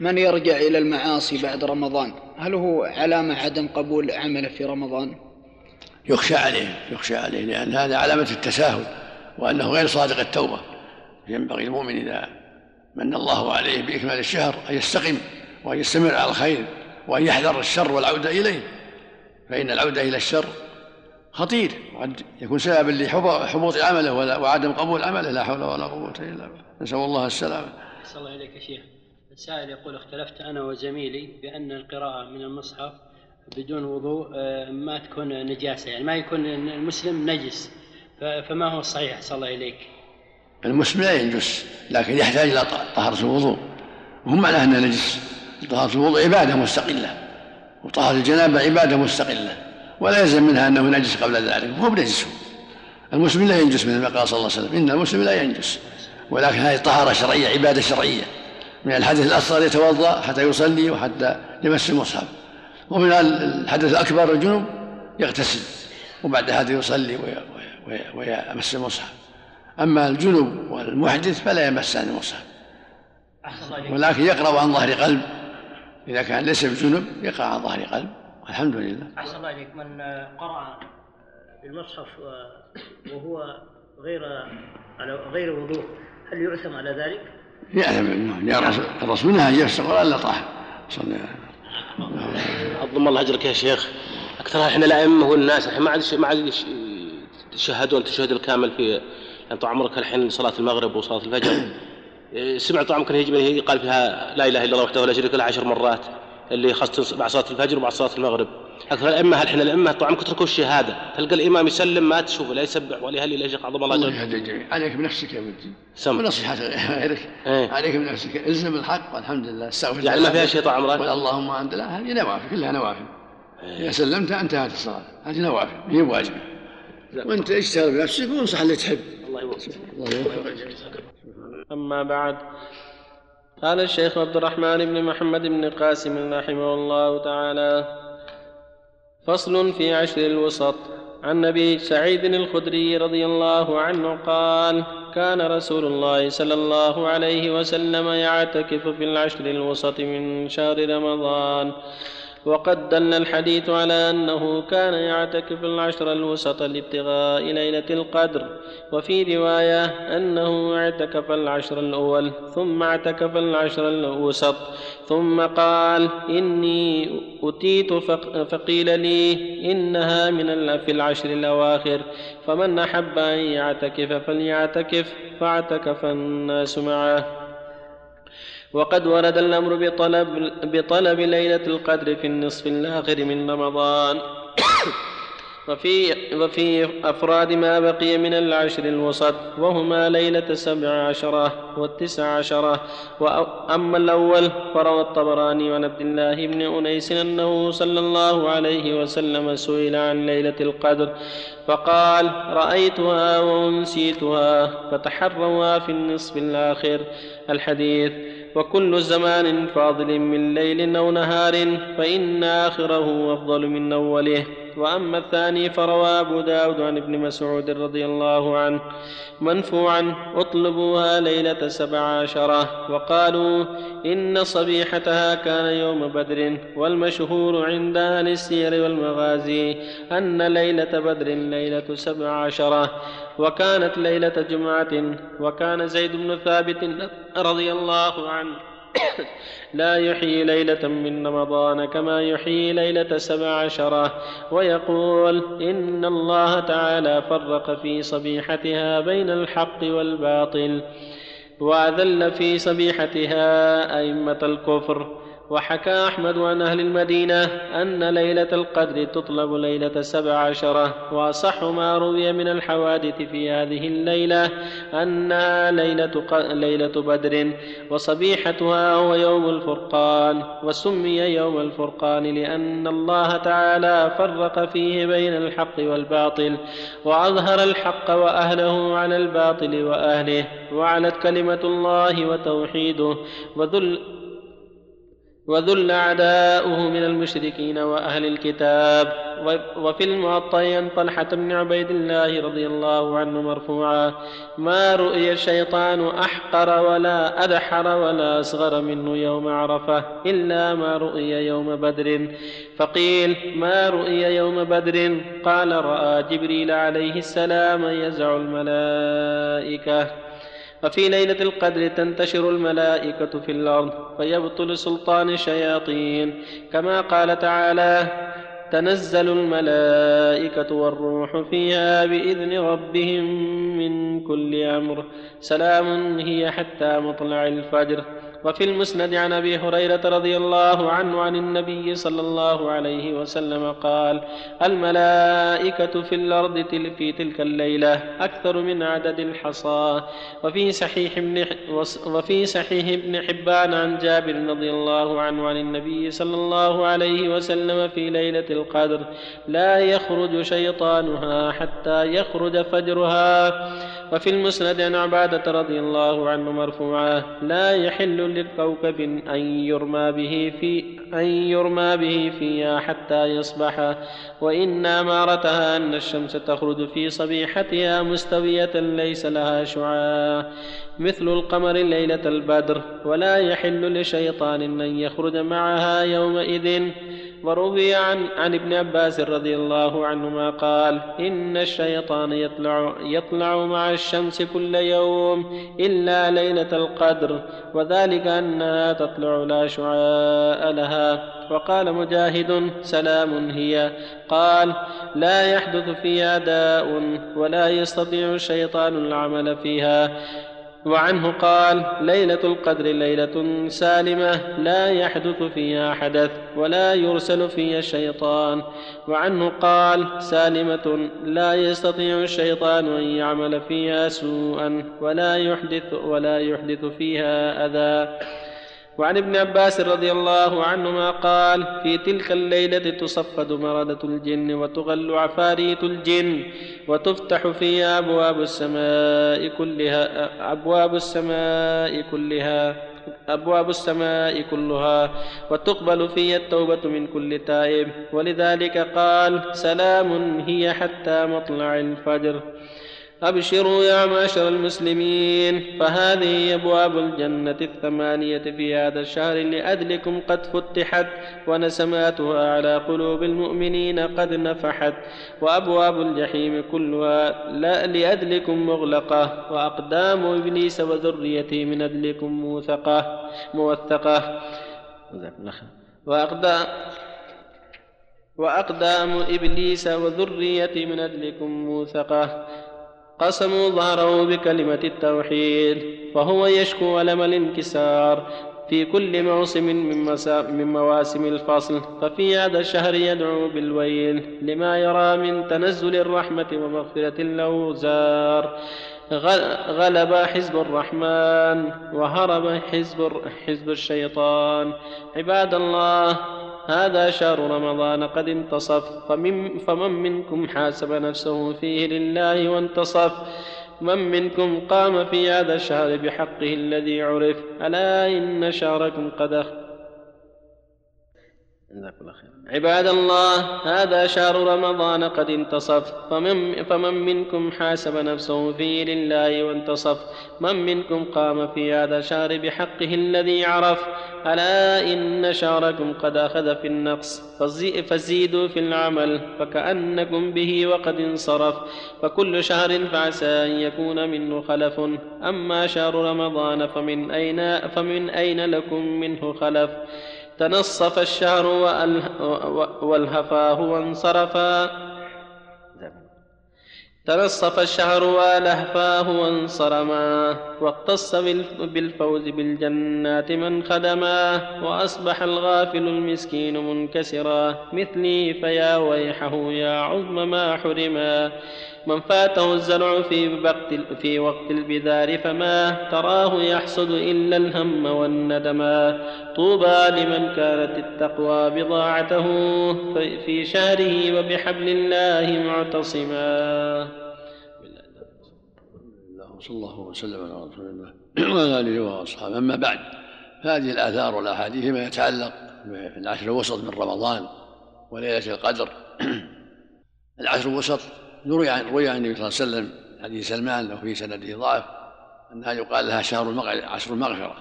من يرجع إلى المعاصي بعد رمضان؟ هل هو علامة عدم قبول عمله في رمضان؟ يخشى عليه يخشى عليه لأن هذا علامة التساهل وأنه غير صادق التوبة. ينبغي المؤمن إذا من الله عليه بإكمال الشهر أن يستقم وأن يستمر على الخير وأن يحذر الشر والعودة إليه. فإن العودة إلى الشر خطير. وقد يكون سببا لحبوط عمله وعدم قبول عمله. لا حول ولا قوة إلا بالله. نسأل الله السلامة. أسأل الله إليك يا شيخ. السائل يقول اختلفت أنا وزميلي بأن القراءة من المصحف بدون وضوء آه، ما تكون نجاسة. يعني ما يكون المسلم نجس. فما هو الصحيح؟ صلى الله إليك. المسلم لا ينجس لكن يحتاج إلى طهارة الوضوء. وهم معناه أنه نجس. طهارة الوضوء عبادة مستقلة. وطهارة الجنابة عبادة مستقلة. ولا يلزم منها أنه نجس قبل ذلك هو بنجس. المسلم لا ينجس مثل ما قال صلى الله عليه وسلم. إن المسلم لا ينجس. ولكن هذه طهارة شرعية عبادة شرعية. من الحدث الأصغر يتوضأ حتى يصلي وحتى يمس المصحف. ومن الحدث الأكبر الجنوب يغتسل وبعد هذا يصلي ويمس المصحف. أما الجنوب والمحدث فلا يمس عن المصحف. ولكن يقرأ عن ظهر قلب. إذا كان ليس بجنب يقرأ عن ظهر قلب. الحمد لله. أحسن الله إليك. من قرأ بالمصحف وهو غير على غير وضوء هل يعثم على ذلك؟ يعلم يا الرسول نهى ان يفسق ولا إلا طاهر صلى عظم الله أجرك يا شيخ. أكثر إحنا الائمه والناس الحين ما عاد ما عاد يشهدون التشهد الكامل في يعني طال عمرك الحين صلاة المغرب وصلاة الفجر. سمعت طال عمرك يجب قال فيها لا إله إلا الله وحده لا شريك له عشر مرات. اللي خاصة بعد صلاة الفجر وبعد صلاة المغرب. أكثر الأئمة الحين الأئمة طبعا تركوا الشهادة؟ تلقى الإمام يسلم ما تشوفه لا يسبح ولا يهلل يا شيخ عظم الله الجميع. عليك بنفسك يا ولدي. سم. ونصيحة غيرك. إيه؟ عليك بنفسك. الزم الحق والحمد لله استغفر يعني ما فيها شيء طال عمرك اللهم أنت لا هذه نوافل كلها نوافل. إيه؟ إذا سلمت انتهت الصلاة. هذه نوافل هي واجبة. وأنت اشتغل بنفسك وانصح اللي تحب. الله يوفقك. الله يوفقك. أما بعد قال الشيخ عبد الرحمن بن محمد بن قاسم رحمه الله تعالى فصل في عشر الوسط. عن ابي سعيد الخدري رضي الله عنه قال كان رسول الله صلى الله عليه وسلم يعتكف في العشر الوسط من شهر رمضان. وقد دل الحديث على أنه كان يعتكف العشر الوسط لابتغاء ليلة القدر وفي رواية أنه اعتكف العشر الأول ثم اعتكف العشر الوسط ثم قال إني أتيت فقيل لي إنها من في العشر الأواخر فمن أحب أن يعتكف فليعتكف فاعتكف الناس معه. وقد ورد الأمر بطلب, بطلب ليلة القدر في النصف الآخر من رمضان. وفي وفي أفراد ما بقي من العشر الوسط وهما ليلة سبع عشرة والتسع عشرة وأما الأول فروى الطبراني عن عبد الله بن أنيس أنه صلى الله عليه وسلم سئل عن ليلة القدر فقال رأيتها وأنسيتها فتحروا في النصف الآخر. الحديث وكل زمان فاضل من ليل أو نهار فإن آخره أفضل من أوله. وأما الثاني فروى أبو داود عن ابن مسعود رضي الله عنه منفوعا اطلبوها ليلة سبع عشرة وقالوا إن صبيحتها كان يوم بدر والمشهور عند أهل السير والمغازي أن ليلة بدر ليلة سبع عشرة وكانت ليلة جمعة وكان زيد بن ثابت رضي الله عنه لا يحيي ليلة من رمضان كما يحيي ليلة سبع عشرة ويقول إن الله تعالى فرق في صبيحتها بين الحق والباطل وأذل في صبيحتها أئمة الكفر وحكى أحمد عن أهل المدينة أن ليلة القدر تطلب ليلة سبع عشرة وأصح ما روي من الحوادث في هذه الليلة أنها ليلة, ليلة بدر وصبيحتها هو يوم الفرقان وسمي يوم الفرقان لأن الله تعالى فرق فيه بين الحق والباطل وأظهر الحق وأهله على الباطل وأهله وعلت كلمة الله وتوحيده وذل وذل أعداؤه من المشركين وأهل الكتاب. وفي المعطى عن طلحة بن عبيد الله رضي الله عنه مرفوعا ما رؤي الشيطان أحقر ولا أدحر ولا أصغر منه يوم عرفة إلا ما رؤي يوم بدر. فقيل ما رؤي يوم بدر؟ قال رأى جبريل عليه السلام يزع الملائكة. وفي ليلة القدر تنتشر الملائكة في الأرض فيبطل سلطان الشياطين. كما قال تعالى تنزل الملائكة والروح فيها بإذن ربهم من كل أمر. سلام هي حتى مطلع الفجر. وفي المسند عن أبي هريرة رضي الله عنه عن النبي صلى الله عليه وسلم قال الملائكة في الأرض في تلك الليلة أكثر من عدد الحصى. وفي صحيح ابن وفي صحيح ابن حبان عن جابر رضي الله عنه عن النبي صلى الله عليه وسلم في ليلة القدر لا يخرج شيطانها حتى يخرج فجرها. وفي المسند عن عبادة رضي الله عنه مرفوعا لا يحل لكوكب أن يرمى به في أن يرمى به فيها حتى يصبح. وإن أمارتها أن الشمس تخرج في صبيحتها مستوية ليس لها شعاع. مثل القمر ليلة البدر ولا يحل لشيطان أن يخرج معها يومئذ. وروي عن, عن ابن عباس رضي الله عنهما قال إن الشيطان يطلع, يطلع مع الشمس كل يوم إلا ليلة القدر وذلك أنها تطلع لا شعاء لها. وقال مجاهد سلام هي. قال لا يحدث فيها داء ولا يستطيع الشيطان العمل فيها. وعنه قال ليلة القدر ليلة سالمة لا يحدث فيها حدث ولا يرسل فيها الشيطان. وعنه قال سالمة لا يستطيع الشيطان أن يعمل فيها سوءا ولا يحدث ولا يحدث فيها أذى. وعن ابن عباس رضي الله عنهما قال في تلك الليلة تصفد مردة الجن وتغل عفاريت الجن وتفتح فيها أبواب السماء كلها أبواب السماء كلها أبواب السماء كلها وتقبل في التوبة من كل تائب. ولذلك قال سلام هي حتى مطلع الفجر. أبشروا يا معشر المسلمين. فهذه أبواب الجنة الثمانية في هذا الشهر لأجلكم قد فتحت ونسماتها على قلوب المؤمنين قد نفحت. وأبواب الجحيم كلها لا لأجلكم مغلقة. وأقدام إبليس وذريته من أجلكم موثقة. موثقة. وأقدام وأقدام إبليس وذريته من أجلكم موثقة. قسموا ظهره بكلمة التوحيد فهو يشكو ألم الانكسار. في كل موسم من, من مواسم الفصل ففي هذا الشهر يدعو بالويل لما يرى من تنزل الرحمة ومغفرة الأوزار غلب حزب الرحمن وهرب حزب حزب الشيطان. عباد الله هذا شهر رمضان قد انتصف. فمن, فمن منكم حاسب نفسه فيه لله وانتصف. من منكم قام في هذا الشهر بحقه الذي عرف. ألا إن شهركم قد جزاكم الله خير. عباد الله هذا شهر رمضان قد انتصف. فمن, فمن منكم حاسب نفسه فيه لله وانتصف؟ من منكم قام في هذا الشهر بحقه الذي عرف؟ ألا إن شهركم قد أخذ في النقص. فزيدوا في العمل فكأنكم به وقد انصرف. فكل شهر فعسى أن يكون منه خلف. أما شهر رمضان فمن أين, فمن أين لكم منه خلف؟ تنصف الشهر والهفاه وانصرفا. تنصف الشهر والهفاه وانصرما. واقتص بالفوز بالجنات من خدما. وأصبح الغافل المسكين منكسرا. مثلي فيا ويحه يا عظم ما حرما. من فاته الزرع في وقت في وقت البذار فما تراه يحصد إلا الهم والندما طوبى لمن كانت التقوى بضاعته في شهره وبحبل الله معتصما. صلى الله وسلم على رسول الله وعلى آله وأصحابه. أما بعد فهذه الآثار والأحاديث فيما يتعلق بالعشر الوسط من رمضان وليلة القدر. العشر الوسط روي عن روي عن النبي صلى الله عليه وسلم حديث سلمان وفي سنده ضعف أنها يقال لها شهر عشر المغفرة.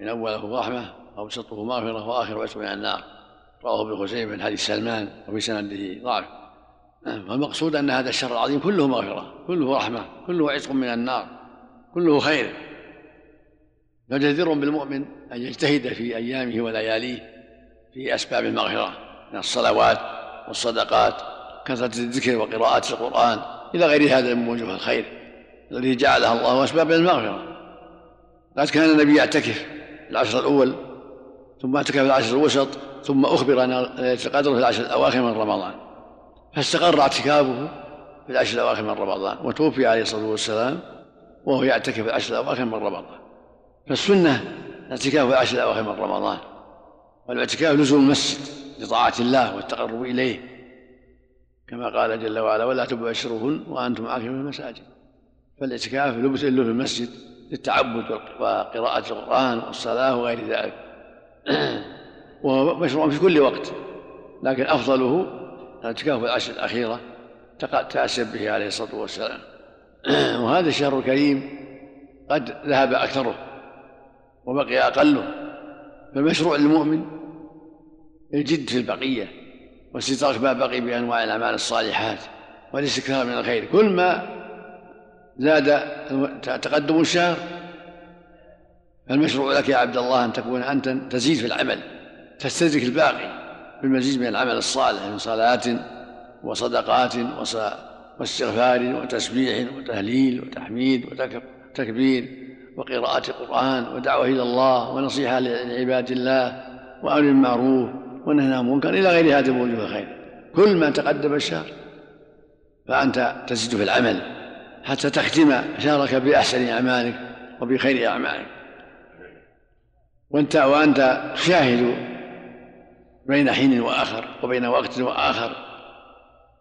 إن أوله رحمة اوسطه مغفرة وآخر عتق من النار. رواه ابن خزيمة من حديث سلمان وفي سنده ضعف. فالمقصود أن هذا الشهر العظيم كله مغفرة كله رحمة كله عتق من النار كله خير. فجدير بالمؤمن أن يجتهد في أيامه ولياليه في أسباب المغفرة من الصلوات والصدقات كثرة الذكر وقراءة القرآن. إلى غير هذا من وجوه الخير الذي جعلها الله أسبابا للمغفرة قد كان النبي يعتكف العشر الأول ثم اعتكف العشر الوسط ثم أخبر أن ليلة القدر في العشر الأواخر من رمضان. فاستقر اعتكافه في العشر الأواخر من رمضان وتوفي عليه الصلاة والسلام وهو يعتكف في العشر الأواخر من رمضان. فالسنة الاعتكاف في العشر الأواخر من رمضان والإعتكاف لزوم المسجد لطاعة الله والتقرب إليه كما قال جل وعلا ولا تبشروهن وأنتم عاكفون في المساجد. فالاعتكاف لبس له في المسجد للتعبد وقراءة القرآن والصلاة وغير ذلك. وهو مشروع في كل وقت. لكن أفضله الاعتكاف العشر الأخيرة تأسب به عليه الصلاة والسلام. وهذا الشهر الكريم قد ذهب أكثره وبقي أقله. فالمشروع للمؤمن الجد في البقية واستدراك ما بقي بأنواع الأعمال الصالحات والاستكثار من الخير كل ما زاد تقدم الشهر فالمشروع لك يا عبد الله أن تكون أنت تزيد في العمل تستدرك الباقي بالمزيد من العمل الصالح من صلاة وصدقات واستغفار وتسبيح وتهليل وتحميد وتكبير وقراءة القرآن ودعوة إلى الله ونصيحة لعباد الله وأمر بالمعروف ونهي عن المنكر إلى غير هذا من وجوه الخير كل ما تقدم الشهر فأنت تزيد في العمل حتى تختم شهرك بأحسن أعمالك وبخير أعمالك. وأنت وأنت تشاهد بين حين وآخر وبين وقت وآخر.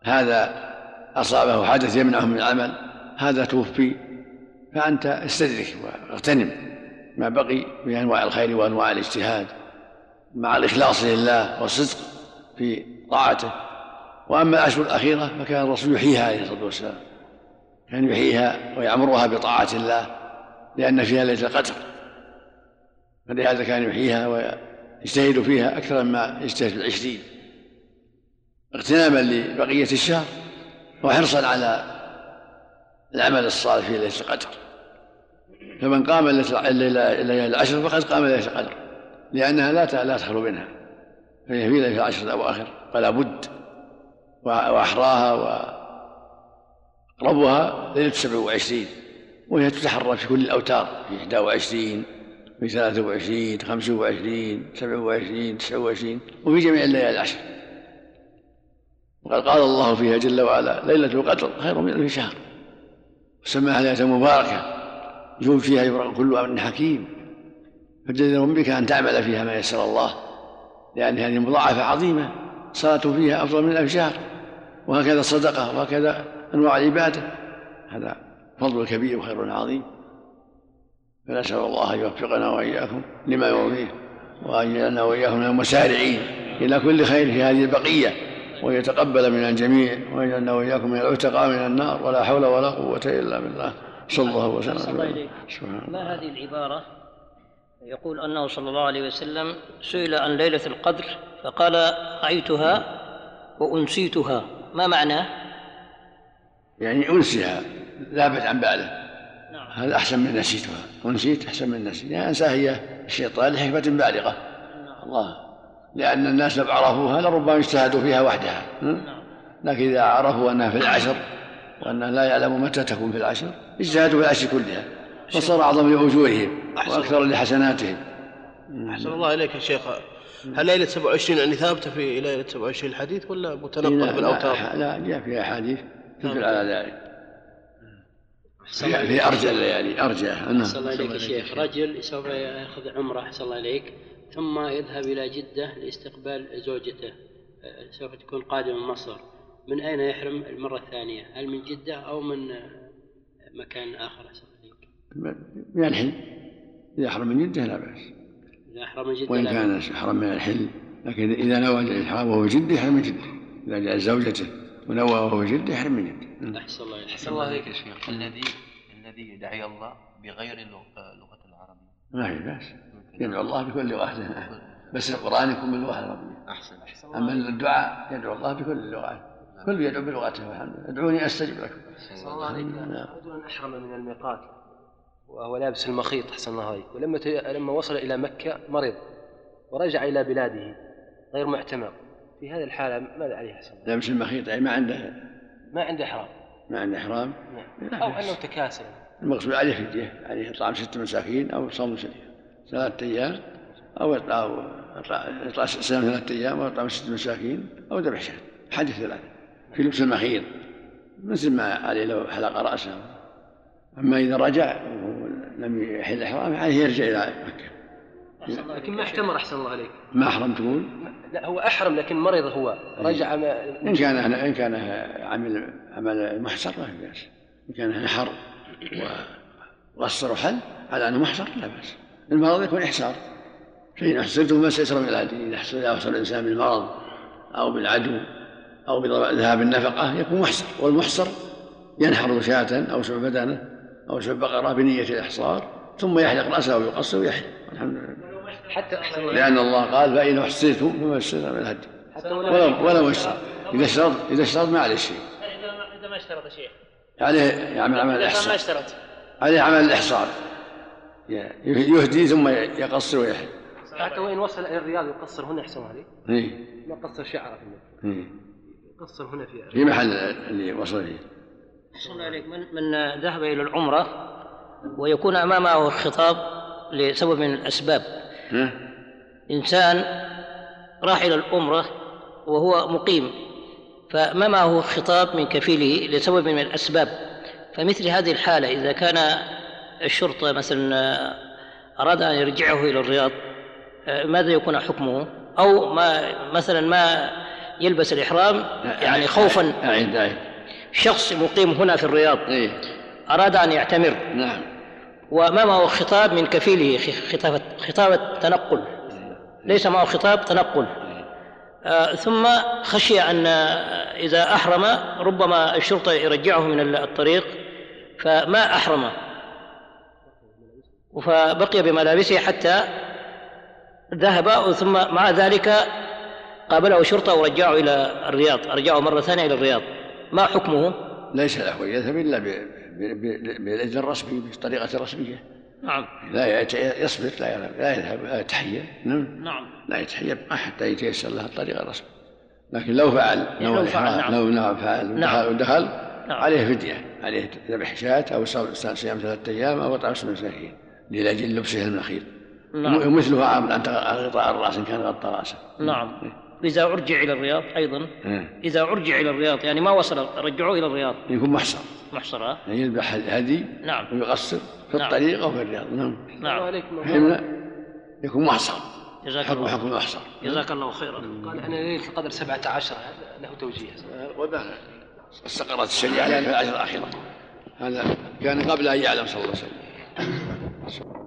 هذا أصابه حدث يمنعه من العمل هذا توفي فأنت استدرك واغتنم ما بقي من أنواع الخير وأنواع الاجتهاد. مع الإخلاص لله والصدق في طاعته. وأما الأشهر الأخيرة فكان الرسول يحييها عليه الصلاة والسلام. كان يحييها ويعمرها بطاعة الله لأن فيها ليلة القدر. فلهذا كان يحييها ويجتهد فيها أكثر مما يجتهد في العشرين. اغتناما لبقية الشهر وحرصا على العمل الصالح في ليلة القدر. فمن قام الليلة العشر فقد قام ليلة القدر. لأنها لا لا تخلو منها. فهي في ليلة العشر الأواخر فلا بد وأحراها وأقربها ليلة السبع وعشرين وهي تتحرى في كل الأوتار في إحدى وعشرين في ثلاثة وعشرين خمسة وعشرين سبع وعشرين تسعة وعشرين وفي جميع الليالي العشر. وقد قال الله فيها جل وعلا ليلة القدر خير من ألف شهر. وسماها ليلة مباركة يجوب فيها يفرق كل أمر حكيم. فجدير بك أن تعمل فيها ما يسر الله لأن هذه مضاعفة عظيمة صلاة فيها أفضل من ألف شهر وهكذا الصدقة وهكذا أنواع العبادة هذا فضل كبير وخير عظيم. فنسأل الله أن يوفقنا وإياكم لما يرضيه وأن يجعلنا وإياكم من المسارعين إلى كل خير في هذه البقية ويتقبل من الجميع ويجعلنا وإياكم من العتقاء من النار ولا حول ولا قوة إلا بالله. صلى الله وسلم. ما هذه العبارة؟ يقول أنه صلى الله عليه وسلم سئل عن ليلة القدر فقال رأيتها وأنسيتها. ما معناه؟ يعني أنسيها ذابت عن باله نعم. هذا أحسن من نسيتها. أنسيت أحسن من نسيت. يعني أنساها هي الشيطان لحكمة بالغة. نعم. الله. لأن الناس لو عرفوها لربما اجتهدوا فيها وحدها. لكن إذا عرفوا أنها في العشر وأنها لا يعلم متى تكون في العشر اجتهدوا في العشر كلها. فصار أعظم لأجورهم وأكثر لحسناتهم. أحسن الله إليك يا شيخ. هل ليلة 27 يعني ثابتة في ليلة 27 الحديث ولا متنقلة بالأوتار؟ لا, لا جاء فيها أحاديث تدل على ذلك. في أرجى الليالي أرجى نعم. الله إليك يا شيخ. رجل سوف يأخذ عمرة أحسن الله إليك ثم يذهب إلى جدة لاستقبال زوجته. آه، سوف تكون قادمة من مصر. من أين يحرم المرة الثانية؟ هل من جدة أو من مكان آخر؟ من الحل. إذا أحرم من جدة لا بأس. إذا أحرم من جدة وإن كان أحرم من الحل لكن إذا نوى الإحرام وهو جدة يحرم من جدة. إذا جاء زوجته ونوى وهو جدة يحرم من جدة. أحسن الله أحسن الله عليك يا شيخ. الذي الذي يدعي الله بغير لغة العربية. ما في بأس. يدعو الله بكل لغة بس القرآن يكون باللغة العربية. أحسن. أحسن أما الدعاء يدعو الله بكل اللغات كل يدعو بلغته والحمد لله. ادعوني أستجب لكم. صلى الله عليك أريد أن أحرم من الميقات. وهو لابس المخيط الله عليك. ولما لما وصل إلى مكة مرض ورجع إلى بلاده غير معتمر. في هذه الحالة ماذا عليه الله؟ لابس المخيط يعني ما عنده ما عنده إحرام. ما عنده إحرام؟ نعم. أو أنه تكاسل. المقصود عليه فدية عليه إطعام ستة مساكين أو صوم ثلاثة أيام أو أو إطعام صيام ثلاثة أيام أو إطعام ستة مساكين أو ذبح شاة. حدث ثلاثة. في لبس المخيط. مثل ما عليه لو حلق رأسه. أما إذا رجع ولم يحل إحرامه عليه يرجع إلى مكة. لكن ما احتمر أحسن الله عليك. ما أحرم تقول؟ لا هو أحرم لكن مرض هو. رجع ما إن كان إن كان عمل عمل محصر ما في بأس. إن كان نحر وقصر وحل على أنه محصر لا بأس. المرض يكون إحصار. فإن أحصرتم ما سيسر من الهدي إذا أحصر الإنسان بالمرض أو بالعدو أو بذهاب النفقة يكون محصر. والمحصر ينحر شاة أو بدنه أو سبع بقرة بنية الإحصار ثم يحلق رأسه ويقصر ويحلق الحمد لله. حتى لأن الله قال فإن أحصرتم فما استيسر من الهدي. ولو ولو اشترط إذا اشترط إذا اشترط ما عليه شيء. إذا ما اشترط يا شيخ عليه يعمل عمل إذا الإحصار. ما اشترط. عليه عمل الإحصار. يهدي ثم يقصر ويحلق حتى وإن وصل إلى الرياض يقصر هنا أحسن عليه إيه. ما قصر شعره في إيه. يقصر هنا في في محل اللي وصل فيه. صلى عليك من من ذهب إلى العمرة ويكون أمامه خطاب لسبب من الأسباب. ها؟ إنسان راح إلى العمرة وهو مقيم فما معه خطاب من كفيله لسبب من الأسباب؟ فمثل هذه الحالة إذا كان الشرطة مثلا أراد أن يرجعه إلى الرياض ماذا يكون حكمه؟ أو ما مثلا ما يلبس الإحرام يعني خوفا. أعيد أعيد. شخص مقيم هنا في الرياض. إيه. أراد أن يعتمر. نعم. وما معه خطاب من كفيله خطابة خطابة تنقل ليس معه خطاب تنقل. آه ثم خشي أن إذا أحرم ربما الشرطة يرجعه من الطريق فما أحرم. فبقي بملابسه حتى ذهب ثم مع ذلك قابله شرطة ورجعه إلى الرياض. أرجعه مرة ثانية إلى الرياض. ما حكمه؟ ليس له يذهب إلا بالإذن الرسمي بالطريقة الرسمية نعم. لا يصبر لا يذهب لا يذهب لا يتحير. نعم. نعم. لا يتحير حتى يتيسر له الطريقة الرسمية. لكن لو فعل لو لو فعل، نعم. لو نعم فعل نعم. ودخل, ودخل نعم. عليه فدية عليه ذبح شاة صوم صيام ثلاثة أيام أو إطعام ستة مساكين لأجل لبسه المخيط. نعم. ومثله عامل أن غطاء الرأس إن كان غطى رأسه. نعم. إذا أرجع إلى الرياض أيضا. إذا أرجع إلى الرياض يعني ما وصل رجعوه إلى الرياض. يكون محصر. محصرة يعني يذبح الهدي نعم. ويقصر في نعم. الطريق أو في الرياض. نعم. نعم. عليكم حين يكون محصر. جزاك الله حكم محصر. جزاك الله خيرا. قال أنا ليلة القدر 17 له توجيه. استقرت الشريعة على في العشر الأخيرة. هذا كان قبل أن يعلم صلى الله عليه وسلم.